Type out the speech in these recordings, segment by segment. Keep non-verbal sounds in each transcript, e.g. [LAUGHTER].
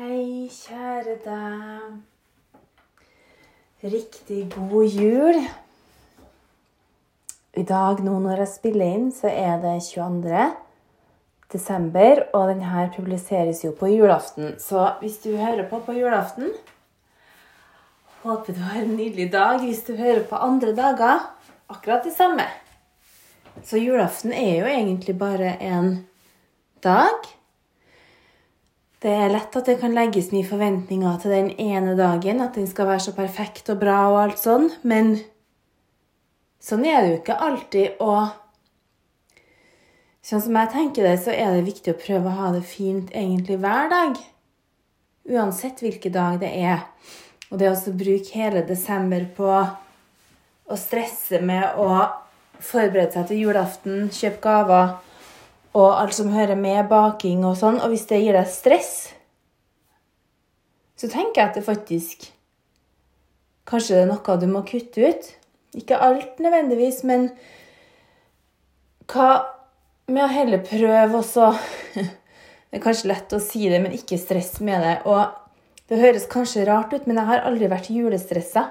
Hei, kjære deg. Riktig god jul. I dag nå når jeg spiller inn, så er det 22. desember, og den her publiseres jo på julaften. Så hvis du hører på på julaften Håper du har en nydelig dag. Hvis du hører på andre dager, akkurat det samme. Så julaften er jo egentlig bare en dag. Det er lett at det kan legges mye forventninger til den ene dagen, at den skal være så perfekt og bra og alt sånn, men sånn er det jo ikke alltid. Og sånn som jeg tenker det, så er det viktig å prøve å ha det fint egentlig hver dag. Uansett hvilken dag det er. Og det å bruke hele desember på å stresse med å forberede seg til julaften, kjøpe gaver og alt som hører med baking og sånn, og hvis det gir deg stress, så tenker jeg at det faktisk Kanskje det er noe du må kutte ut. Ikke alt nødvendigvis, men hva med å heller prøve også [LAUGHS] Det er kanskje lett å si det, men ikke stress med det. Og det høres kanskje rart ut, men jeg har aldri vært julestressa.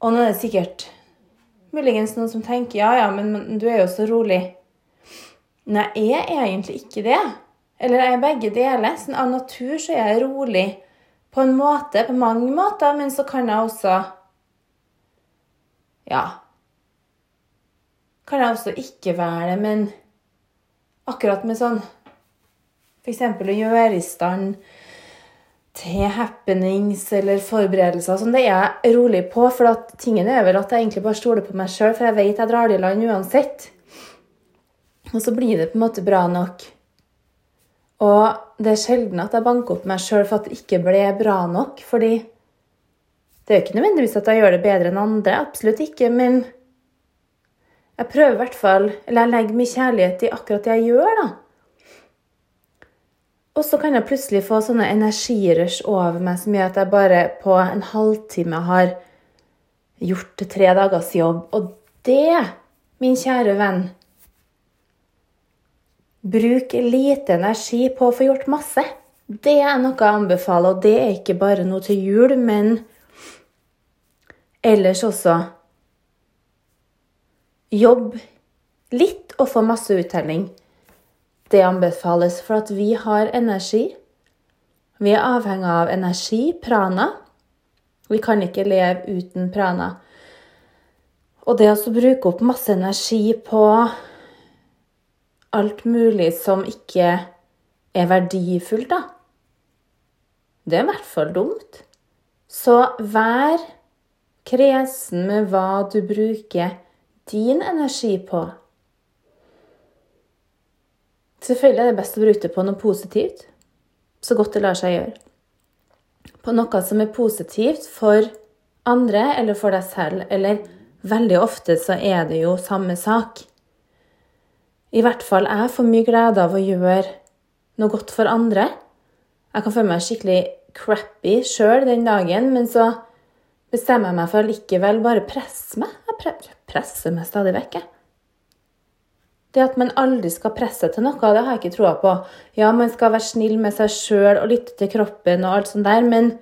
Og nå er det sikkert muligens noen som tenker ja, ja, men du er jo så rolig. Nei, jeg er egentlig ikke det. Eller jeg er begge deler. Sånn, av natur så er jeg rolig på en måte, på mange måter, men så kan jeg også Ja. Kan jeg også ikke være det, men akkurat med sånn F.eks. å gjøre i stand til happenings eller forberedelser. Sånn, det er jeg rolig på, for at tingen er vel at jeg egentlig bare stoler på meg sjøl, for jeg vet jeg drar det i land uansett. Og så blir det på en måte bra nok. Og det er sjelden at jeg banker opp meg sjøl for at det ikke ble bra nok. Fordi det er jo ikke nødvendigvis at jeg gjør det bedre enn andre. Absolutt ikke. Men jeg prøver i hvert fall Eller jeg legger mye kjærlighet i akkurat det jeg gjør, da. Og så kan jeg plutselig få sånne energirush over meg som gjør at jeg bare på en halvtime har gjort tre dagers jobb. Og det, min kjære venn, Bruk lite energi på å få gjort masse. Det er noe jeg anbefaler, og det er ikke bare noe til jul, men ellers også. Jobb litt og få masse uttelling. Det anbefales, for at vi har energi. Vi er avhengig av energi, prana. Vi kan ikke leve uten prana. Og det å bruke opp masse energi på alt mulig som ikke er verdifullt, da. Det er i hvert fall dumt. Så vær kresen med hva du bruker din energi på. Selvfølgelig er det best å bruke det på noe positivt, så godt det lar seg gjøre. På noe som er positivt for andre eller for deg selv, eller veldig ofte så er det jo samme sak. I hvert fall jeg får mye glede av å gjøre noe godt for andre. Jeg kan føle meg skikkelig crappy sjøl den dagen, men så bestemmer jeg meg for likevel bare presse meg. Jeg presser meg stadig vekk, jeg. Det at man aldri skal presse til noe, det har jeg ikke troa på. Ja, man skal være snill med seg sjøl og lytte til kroppen og alt sånt der, men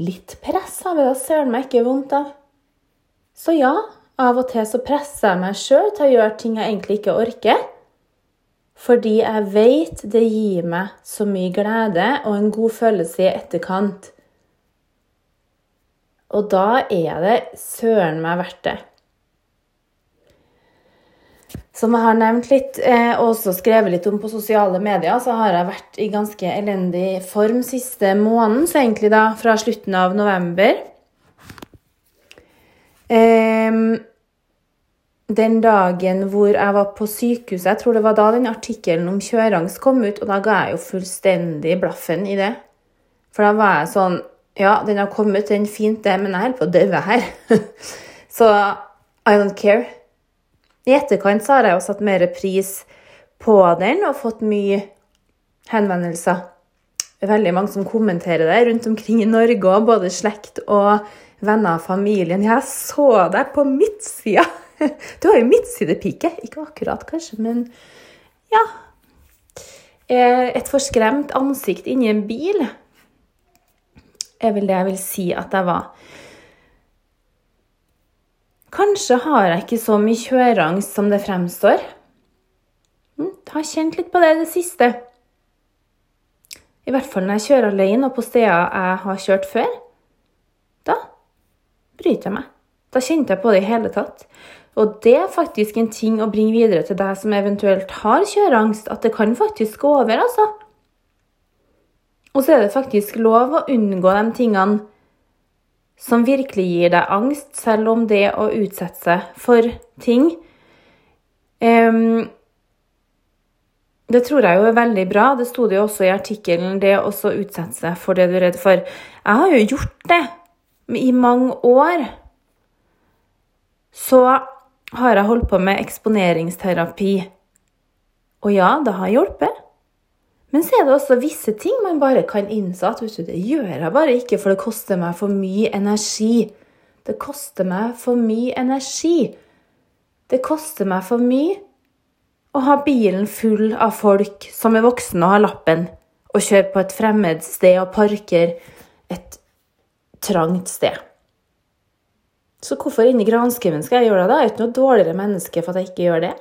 litt press har vi da søren meg ikke vondt av. Så ja, av og til så presser jeg meg sjøl til å gjøre ting jeg egentlig ikke orker. Fordi jeg vet det gir meg så mye glede og en god følelse i etterkant. Og da er det søren meg verdt det. Som jeg har nevnt litt, eh, og også skrevet litt om på sosiale medier, så har jeg vært i ganske elendig form siste måneden, så egentlig da fra slutten av november. Um, den dagen hvor jeg var på sykehuset Jeg tror det var da den artikkelen om kjøreangst kom ut, og da ga jeg jo fullstendig blaffen i det. For da var jeg sånn Ja, den har kommet, den er fint, det, men jeg holder på å dø her. [LAUGHS] så I don't care. I etterkant så har jeg jo satt mer pris på den og fått mye henvendelser. Veldig mange som kommenterer det rundt omkring i Norge, både slekt og venner og familien. Jeg så deg på midtsida! [LAUGHS] Du har jo midtsidepike. Ikke akkurat, kanskje, men ja. et forskremt ansikt inni en bil er vel det jeg vil si at jeg var. Kanskje har jeg ikke så mye kjøreangst som det fremstår. Hm, jeg har kjent litt på det i det siste. I hvert fall når jeg kjører alene og på steder jeg har kjørt før. Da bryter jeg meg. Da kjente jeg på det i hele tatt. Og det er faktisk en ting å bringe videre til deg som eventuelt har kjøreangst, at det kan faktisk gå over, altså. Og så er det faktisk lov å unngå de tingene som virkelig gir deg angst, selv om det å utsette seg for ting um, Det tror jeg jo er veldig bra. Det sto det jo også i artikkelen, det å utsette seg for det du er redd for. Jeg har jo gjort det i mange år. Så har jeg holdt på med eksponeringsterapi. Og ja, det har hjulpet. Men så er det også visse ting man bare kan innse at du, det gjør jeg bare ikke, for det koster meg for mye energi. Det koster meg for mye energi. Det koster meg for mye å ha bilen full av folk som er voksne og har lappen, og kjøre på et fremmed sted og parker et trangt sted. Så hvorfor inni granskauen skal jeg gjøre det? da? Jeg er ikke noe dårligere menneske for at jeg ikke gjør det.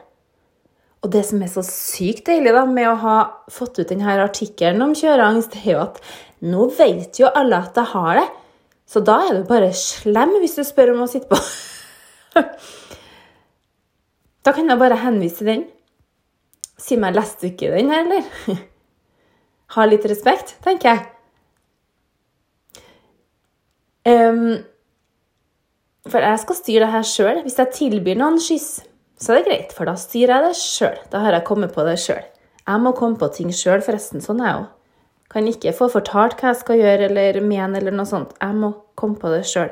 Og det som er så sykt deilig da, med å ha fått ut denne artikkelen om kjøreangst, er jo at nå vet jo alle at jeg har det. Så da er du bare slem hvis du spør om å sitte på. [LAUGHS] da kan jeg bare henvise til den. Si meg, leste du ikke den her, eller? [LAUGHS] ha litt respekt, tenker jeg. Um, for jeg skal styre det her sjøl. Hvis jeg tilbyr noen skyss, så er det greit, for da styrer jeg det sjøl. Da har jeg kommet på det sjøl. Jeg må komme på ting sjøl, forresten. Sånn er jeg òg. Kan ikke få fortalt hva jeg skal gjøre eller mene eller noe sånt. Jeg må komme på det sjøl.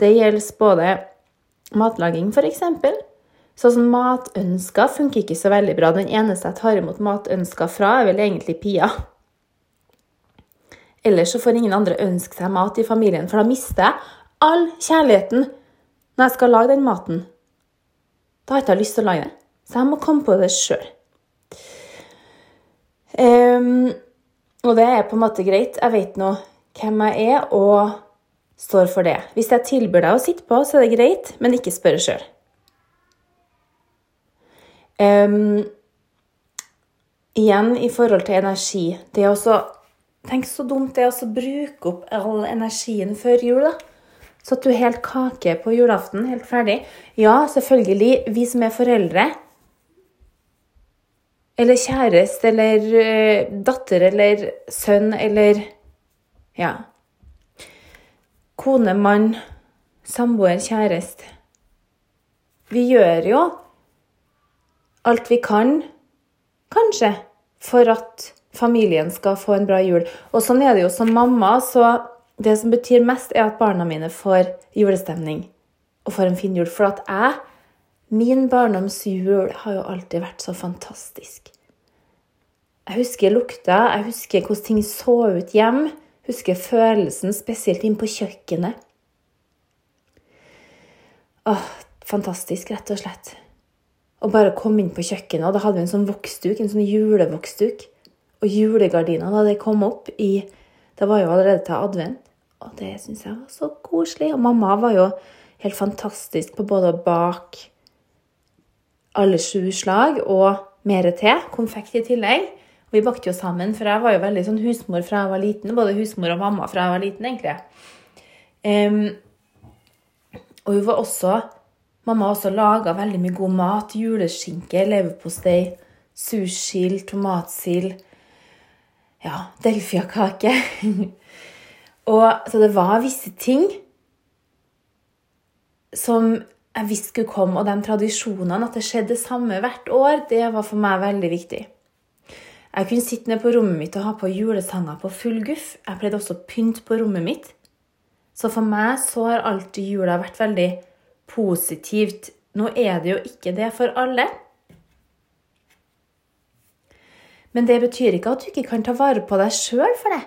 Det gjelder både matlaging, f.eks. Sånn matønsker funker ikke så veldig bra. Den eneste jeg tar imot matønsker fra, er vel egentlig Pia. Ellers så får ingen andre ønske seg mat i familien, for da mister jeg all kjærligheten når jeg skal lage den maten. Da har jeg ikke lyst til å lage den, Så jeg må komme på det sjøl. Um, og det er på en måte greit. Jeg vet nå hvem jeg er, og står for det. Hvis jeg tilbyr deg å sitte på, så er det greit, men ikke spørre sjøl. Um, igjen i forhold til energi Det er også Tenk så dumt det er å bruke opp all energien før jul, da. Så at du helt kake på julaften, helt ferdig. Ja, selvfølgelig, vi som er foreldre, eller kjæreste, eller uh, datter, eller sønn, eller ja Kone, mann, samboer, kjæreste. Vi gjør jo alt vi kan, kanskje, for at familien skal få en bra jul. Og sånn er det jo som mamma, så det som betyr mest, er at barna mine får julestemning og får en fin jul. For at jeg, min barndoms jul, har jo alltid vært så fantastisk. Jeg husker lukta, jeg husker hvordan ting så ut hjem. Husker følelsen, spesielt inn på kjøkkenet. Åh, fantastisk, rett og slett. Og bare komme inn på kjøkkenet, og da hadde vi en sånn voksduk, en sånn julevoksduk. Og julegardina da det kom opp i Det var jo allerede til advent. Og det syns jeg var så koselig. Og mamma var jo helt fantastisk på både å bake alle sju slag og mer til. Konfekt i tillegg. Og vi bakte jo sammen, for jeg var jo veldig sånn husmor fra jeg var liten. Både husmor og mamma fra jeg var liten, egentlig. Um, og hun var også Mamma også laga veldig mye god mat. Juleskinke, leverpostei, sursild, tomatsild. Ja, delfiakake. [LAUGHS] Og, så det var visse ting som jeg visste skulle komme, og de tradisjonene, at det skjedde samme hvert år, det var for meg veldig viktig. Jeg kunne sitte ned på rommet mitt og ha på julesanger på full guff. Jeg pleide også å pynte på rommet mitt. Så for meg så har alltid jula vært veldig positivt. Nå er det jo ikke det for alle. Men det betyr ikke at du ikke kan ta vare på deg sjøl for det.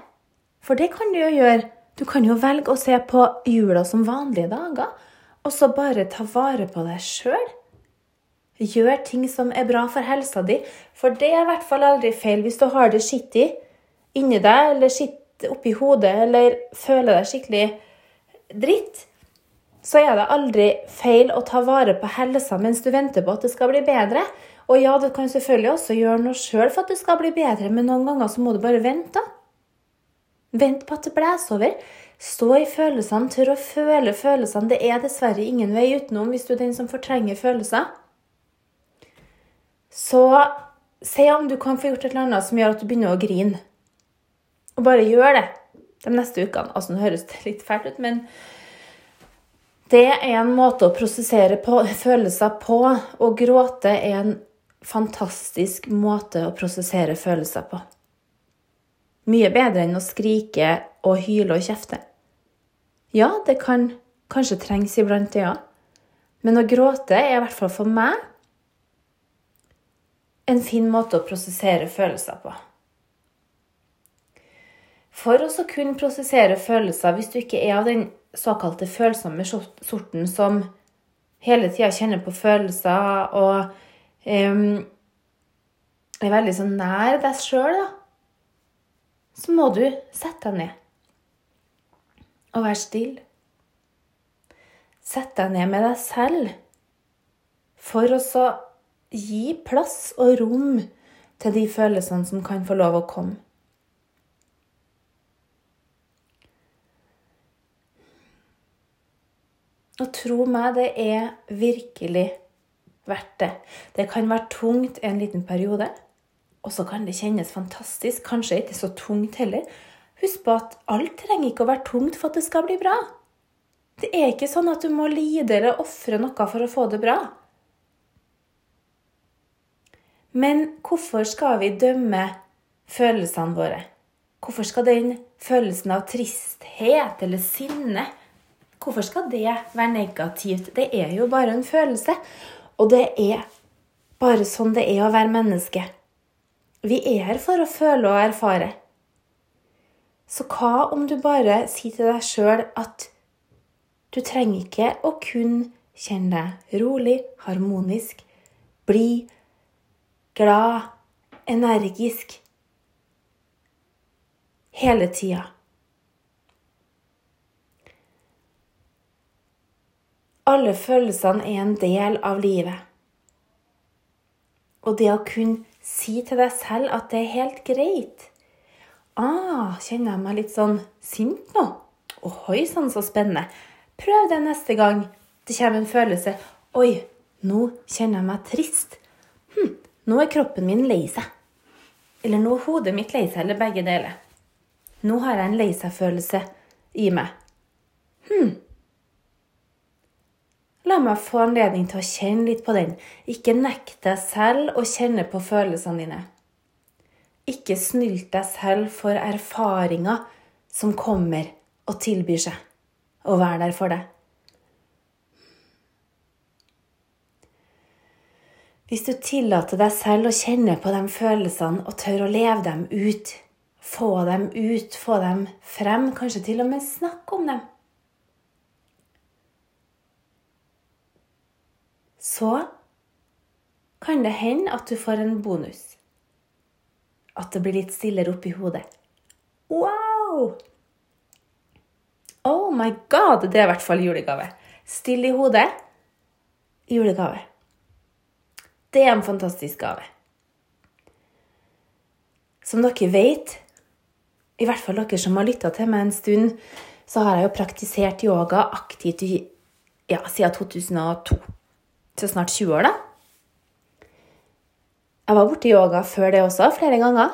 For det kan du jo gjøre. Du kan jo velge å se på jula som vanlige dager, og så bare ta vare på deg sjøl. Gjør ting som er bra for helsa di. For det er i hvert fall aldri feil hvis du har det skittig inni deg, eller skitt oppi hodet, eller føler deg skikkelig dritt. Så er det aldri feil å ta vare på helsa mens du venter på at det skal bli bedre. Og ja, du kan selvfølgelig også gjøre noe sjøl for at det skal bli bedre, men noen ganger så må du bare vente. Vent på at det blåser over. Stå i følelsene, tør å føle følelsene. Det er dessverre ingen vei utenom hvis du er den som fortrenger følelser. Så se om du kan få gjort et eller annet som gjør at du begynner å grine. Og bare gjør det de neste ukene. Altså, nå høres det litt fælt ut, men det er en måte å prosessere på, følelser på. Å gråte er en fantastisk måte å prosessere følelser på. Mye bedre enn å skrike og hyle og kjefte. Ja, det kan kanskje trengs iblant, det, ja. Men å gråte er i hvert fall for meg en fin måte å prosessere følelser på. For å kunne prosessere følelser, hvis du ikke er av den såkalte følsomme sorten som hele tida kjenner på følelser og um, er veldig sånn nær deg sjøl, da så må du sette deg ned og være stille. Sett deg ned med deg selv for å gi plass og rom til de følelsene som kan få lov å komme. Og tro meg, det er virkelig verdt det. Det kan være tungt en liten periode. Og så kan det kjennes fantastisk, kanskje ikke så tungt heller. Husk på at alt trenger ikke å være tungt for at det skal bli bra. Det er ikke sånn at du må lide eller ofre noe for å få det bra. Men hvorfor skal vi dømme følelsene våre? Hvorfor skal den følelsen av tristhet eller sinne Hvorfor skal det være negativt? Det er jo bare en følelse. Og det er bare sånn det er å være menneske. Vi er her for å føle og erfare. Så hva om du bare sier til deg sjøl at du trenger ikke å kun kjenne deg rolig, harmonisk, blid, glad, energisk hele tida. Alle følelsene er en del av livet. Og det å kunne Si til deg selv at det er helt greit. Ah, kjenner jeg meg litt sånn sint nå? Ohoi sann, så spennende. Prøv det neste gang det kommer en følelse. Oi, nå kjenner jeg meg trist. Hm, nå er kroppen min lei seg. Eller nå er hodet mitt lei seg, eller begge deler. Nå har jeg en lei seg-følelse i meg. Hm, La meg få anledning til å kjenne litt på den. Ikke nekt deg selv å kjenne på følelsene dine. Ikke snylt deg selv for erfaringer som kommer og tilbyr seg og være der for deg. Hvis du tillater deg selv å kjenne på de følelsene og tør å leve dem ut, få dem ut, få dem frem, kanskje til og med snakke om dem, så kan det hende at du får en bonus. At det blir litt stillere oppi hodet. Wow! Oh my god! Det er i hvert fall julegave. Stille i hodet. Julegave. Det er en fantastisk gave. Som dere vet, i hvert fall dere som har lytta til meg en stund, så har jeg jo praktisert yoga aktivt ja, siden 2002 til snart 20 år, da. Jeg var borti yoga før det også, flere ganger.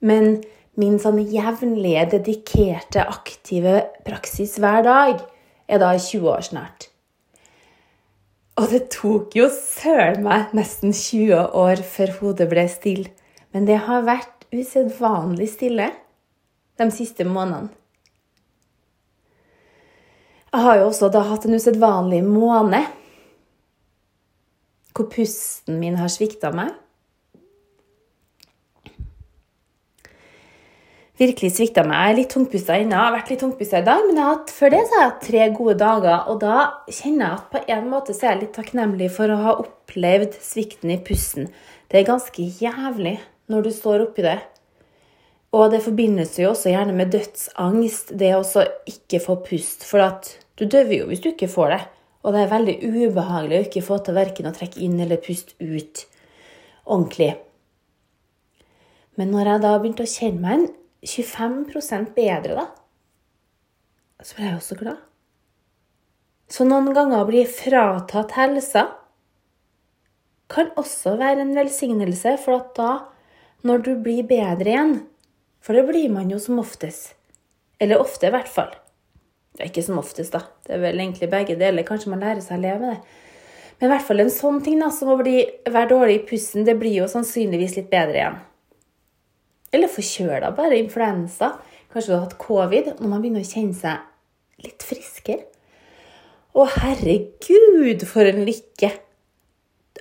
Men min sånn jevnlige, dedikerte, aktive praksis hver dag er da i 20 år snart. Og det tok jo søren meg nesten 20 år før hodet ble stille. Men det har vært usedvanlig stille de siste månedene. Jeg har jo også da hatt en usedvanlig måned pusten min har svikta meg. virkelig svikta meg. Jeg er litt tungpusta ennå, har vært litt tungpusta i dag, men jeg hatt, før det så har jeg hatt tre gode dager. Og da kjenner jeg at på en måte så er jeg litt takknemlig for å ha opplevd svikten i pusten. Det er ganske jævlig når du står oppi det. Og det forbindes jo også gjerne med dødsangst, det å ikke få pust. For at du døver jo hvis du ikke får det. Og det er veldig ubehagelig å ikke få til verken å trekke inn eller puste ut ordentlig. Men når jeg da begynte å kjenne meg en 25% bedre, da, så ble jeg også glad. Så noen ganger å bli fratatt helsa kan også være en velsignelse, for at da, når du blir bedre igjen For det blir man jo som oftest. Eller ofte, i hvert fall. Det er ikke som oftest, da. Det er vel egentlig begge deler. Kanskje man lærer seg å leve med det. Men i hvert fall en sånn ting da, som å bli, være dårlig i pusten, det blir jo sannsynligvis litt bedre igjen. Eller forkjøla, bare influensa. Kanskje du har hatt covid. Når man begynner å kjenne seg litt friskere. Å, herregud, for en lykke!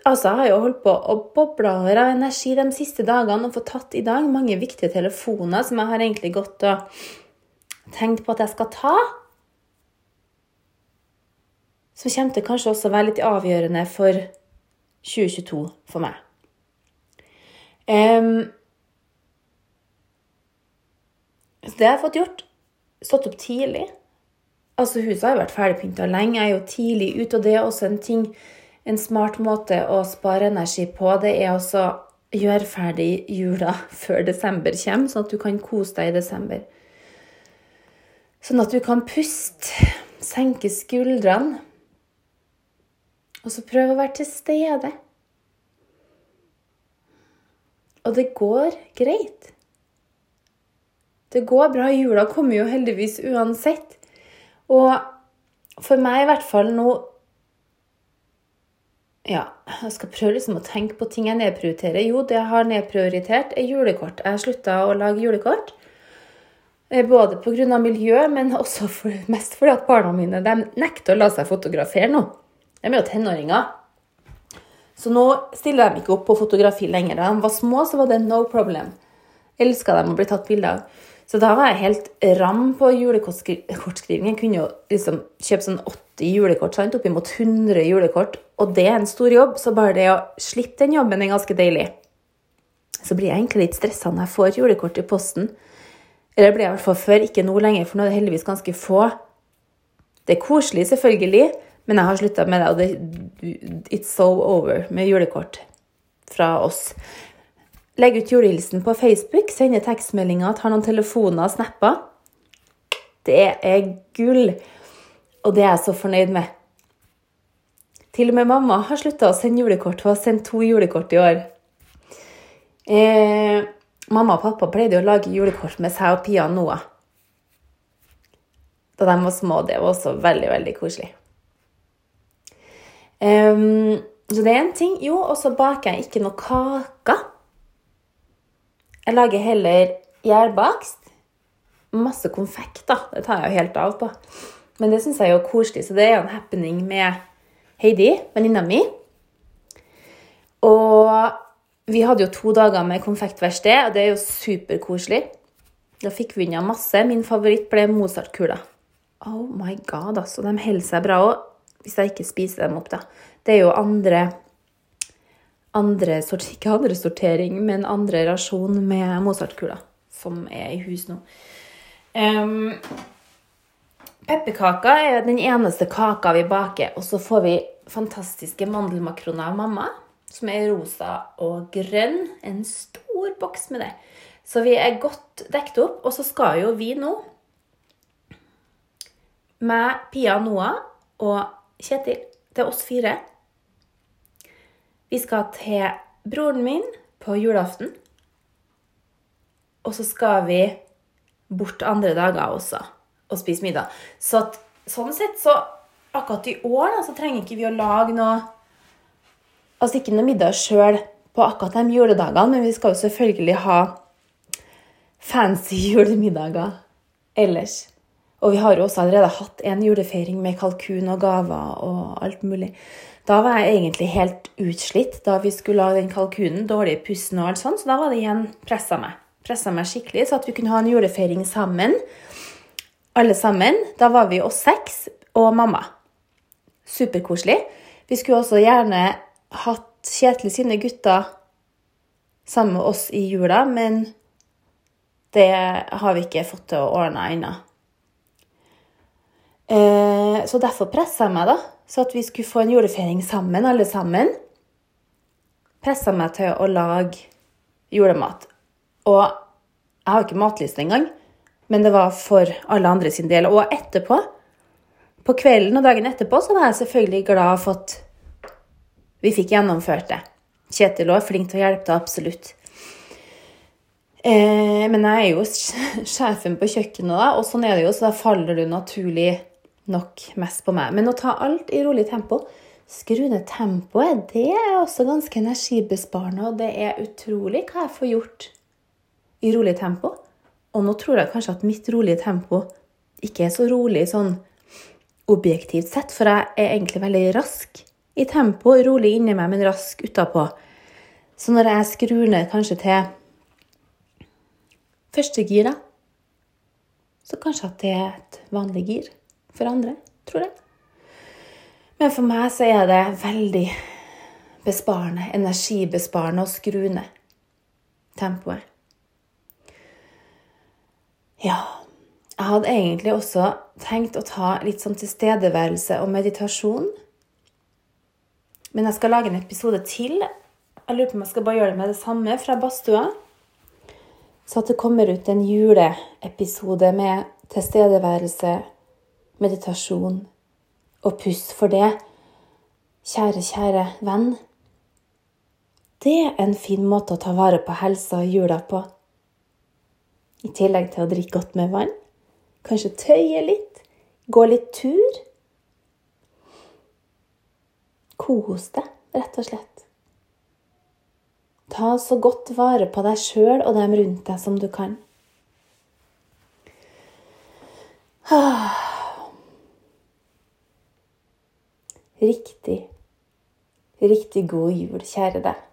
Altså, Jeg har jo holdt på å boble over av energi de siste dagene og fått tatt i dag mange viktige telefoner som jeg har egentlig gått og tenkt på at jeg skal ta. Som kommer til kanskje også å være litt avgjørende for 2022 for meg. Um, det har fått gjort. Stått opp tidlig. Altså, Huset har jo vært ferdigpynta lenge. Jeg er jo tidlig ute, og det er også en ting en smart måte å spare energi på, det er også gjøre ferdig jula [LAUGHS] før desember kommer, sånn at du kan kose deg i desember. Sånn at du kan puste, senke skuldrene, og så prøve å være til stede. Og det går greit. Det går bra. Jula kommer jo heldigvis uansett. Og for meg i hvert fall nå ja, jeg skal prøve liksom å tenke på ting jeg nedprioriterer. Jo, det jeg har nedprioritert, er julekort. Jeg har slutta å lage julekort. Eh, både pga. miljø, men også for, mest fordi at barna mine nekter å la seg fotografere nå. De er jo tenåringer. Så nå stiller de ikke opp på fotografi lenger. Da de var små, så var det no problem. Elska dem å bli tatt bilde av. Så da var jeg helt ram på julekortskriving. Jeg kunne jo liksom kjøpe sånn 80 julekort, sant? oppimot 100 julekort. Og det er en stor jobb, så bare det å slippe den jobben er ganske deilig. Så blir jeg egentlig litt stressa når jeg får julekort i posten. Eller blir jeg i hvert fall før, ikke nå lenger, for nå er det heldigvis ganske få. Det er koselig, selvfølgelig, men jeg har slutta med det, og det, it's so over med julekort fra oss. Legg ut julehilsen på Facebook, sende tekstmeldinger, ta noen telefoner og snapper. Det er gull, og det er jeg så fornøyd med. Til og med mamma har slutta å sende julekort. Hun har sendt to julekort i år. Eh, mamma og pappa pleide å lage julekort med seg og Pia Noah. Da de var små. Det var også veldig, veldig koselig. Um, så det er en ting. Jo, og så baker jeg ikke noe kaker. Jeg lager heller gjærbakst. Masse konfekt, da. Det tar jeg jo helt av på. Men det syns jeg er jo koselig, så det er jo en happening med Heidi, venninna mi. Og vi hadde jo to dager med konfektverksted, og det er jo superkoselig. Da fikk vi unna masse. Min favoritt ble Mozart-kula. Oh my god, altså. De holder seg bra òg, hvis jeg ikke spiser dem opp, da. Det er jo andre andre [LAUGHS] ikke andre sortering, men andre rasjon med Mozart-kula som er i hus nå. Um, Pepperkaker er den eneste kaka vi baker. Og så får vi fantastiske mandelmakroner av mamma, som er rosa og grønn. En stor boks med det. Så vi er godt dekket opp. Og så skal jo vi nå med Pia Noah og Kjetil, det er oss fire, vi skal til broren min på julaften. Og så skal vi bort andre dager også og spise middag. Så at, sånn sett så akkurat i år da, så trenger ikke vi å lage noe Altså ikke noe middag sjøl på akkurat de juledagene, men vi skal jo selvfølgelig ha fancy [LAUGHS] julemiddager ellers. Og vi har jo også allerede hatt en julefeiring med kalkun og gaver og alt mulig. Da var jeg egentlig helt utslitt da vi skulle lage den kalkunen. Dårlig i pusten og alt sånt, så da var det igjen pressa meg. pressa meg skikkelig, så at vi kunne ha en julefeiring sammen. Alle sammen. Da var vi oss seks og mamma. Superkoselig. Vi skulle også gjerne hatt Kjetil sine gutter sammen med oss i jula, men det har vi ikke fått til å ordne ennå. Eh, så derfor pressa jeg meg, da, så at vi skulle få en julefeiring sammen, alle sammen. Pressa meg til å lage julemat. Og jeg har ikke matlyst engang, men det var for alle andre sin del. Og etterpå, på kvelden og dagen etterpå, så var jeg selvfølgelig glad for at vi fikk gjennomført det. Kjetil er flink til å hjelpe til, absolutt. Eh, men jeg er jo [LAUGHS] sjefen på kjøkkenet, da, og sånn er det jo, så da faller du naturlig nok mest på meg. Men å ta alt i rolig tempo, skru ned tempoet, det er også ganske energibesparende, og det er utrolig hva jeg får gjort i rolig tempo. Og nå tror jeg kanskje at mitt rolige tempo ikke er så rolig sånn objektivt sett, for jeg er egentlig veldig rask i tempo, rolig inni meg, men rask utapå. Så når jeg skrur ned kanskje til første gir, da, så kanskje at det er et vanlig gir for andre, tror jeg. Men for meg så er det veldig besparende, energibesparende å skru ned tempoet. Ja, jeg hadde egentlig også tenkt å ta litt sånn tilstedeværelse og meditasjon men jeg skal lage en episode til. Jeg lurer på om jeg skal bare gjøre det med det samme fra badstua. Så at det kommer ut en juleepisode med tilstedeværelse, meditasjon og puss. For det, kjære, kjære venn, det er en fin måte å ta vare på helsa i jula på. I tillegg til å drikke godt med vann. Kanskje tøye litt. Gå litt tur. Kos deg, rett og slett. Ta så godt vare på deg sjøl og dem rundt deg som du kan. Riktig, riktig god jul, kjære deg.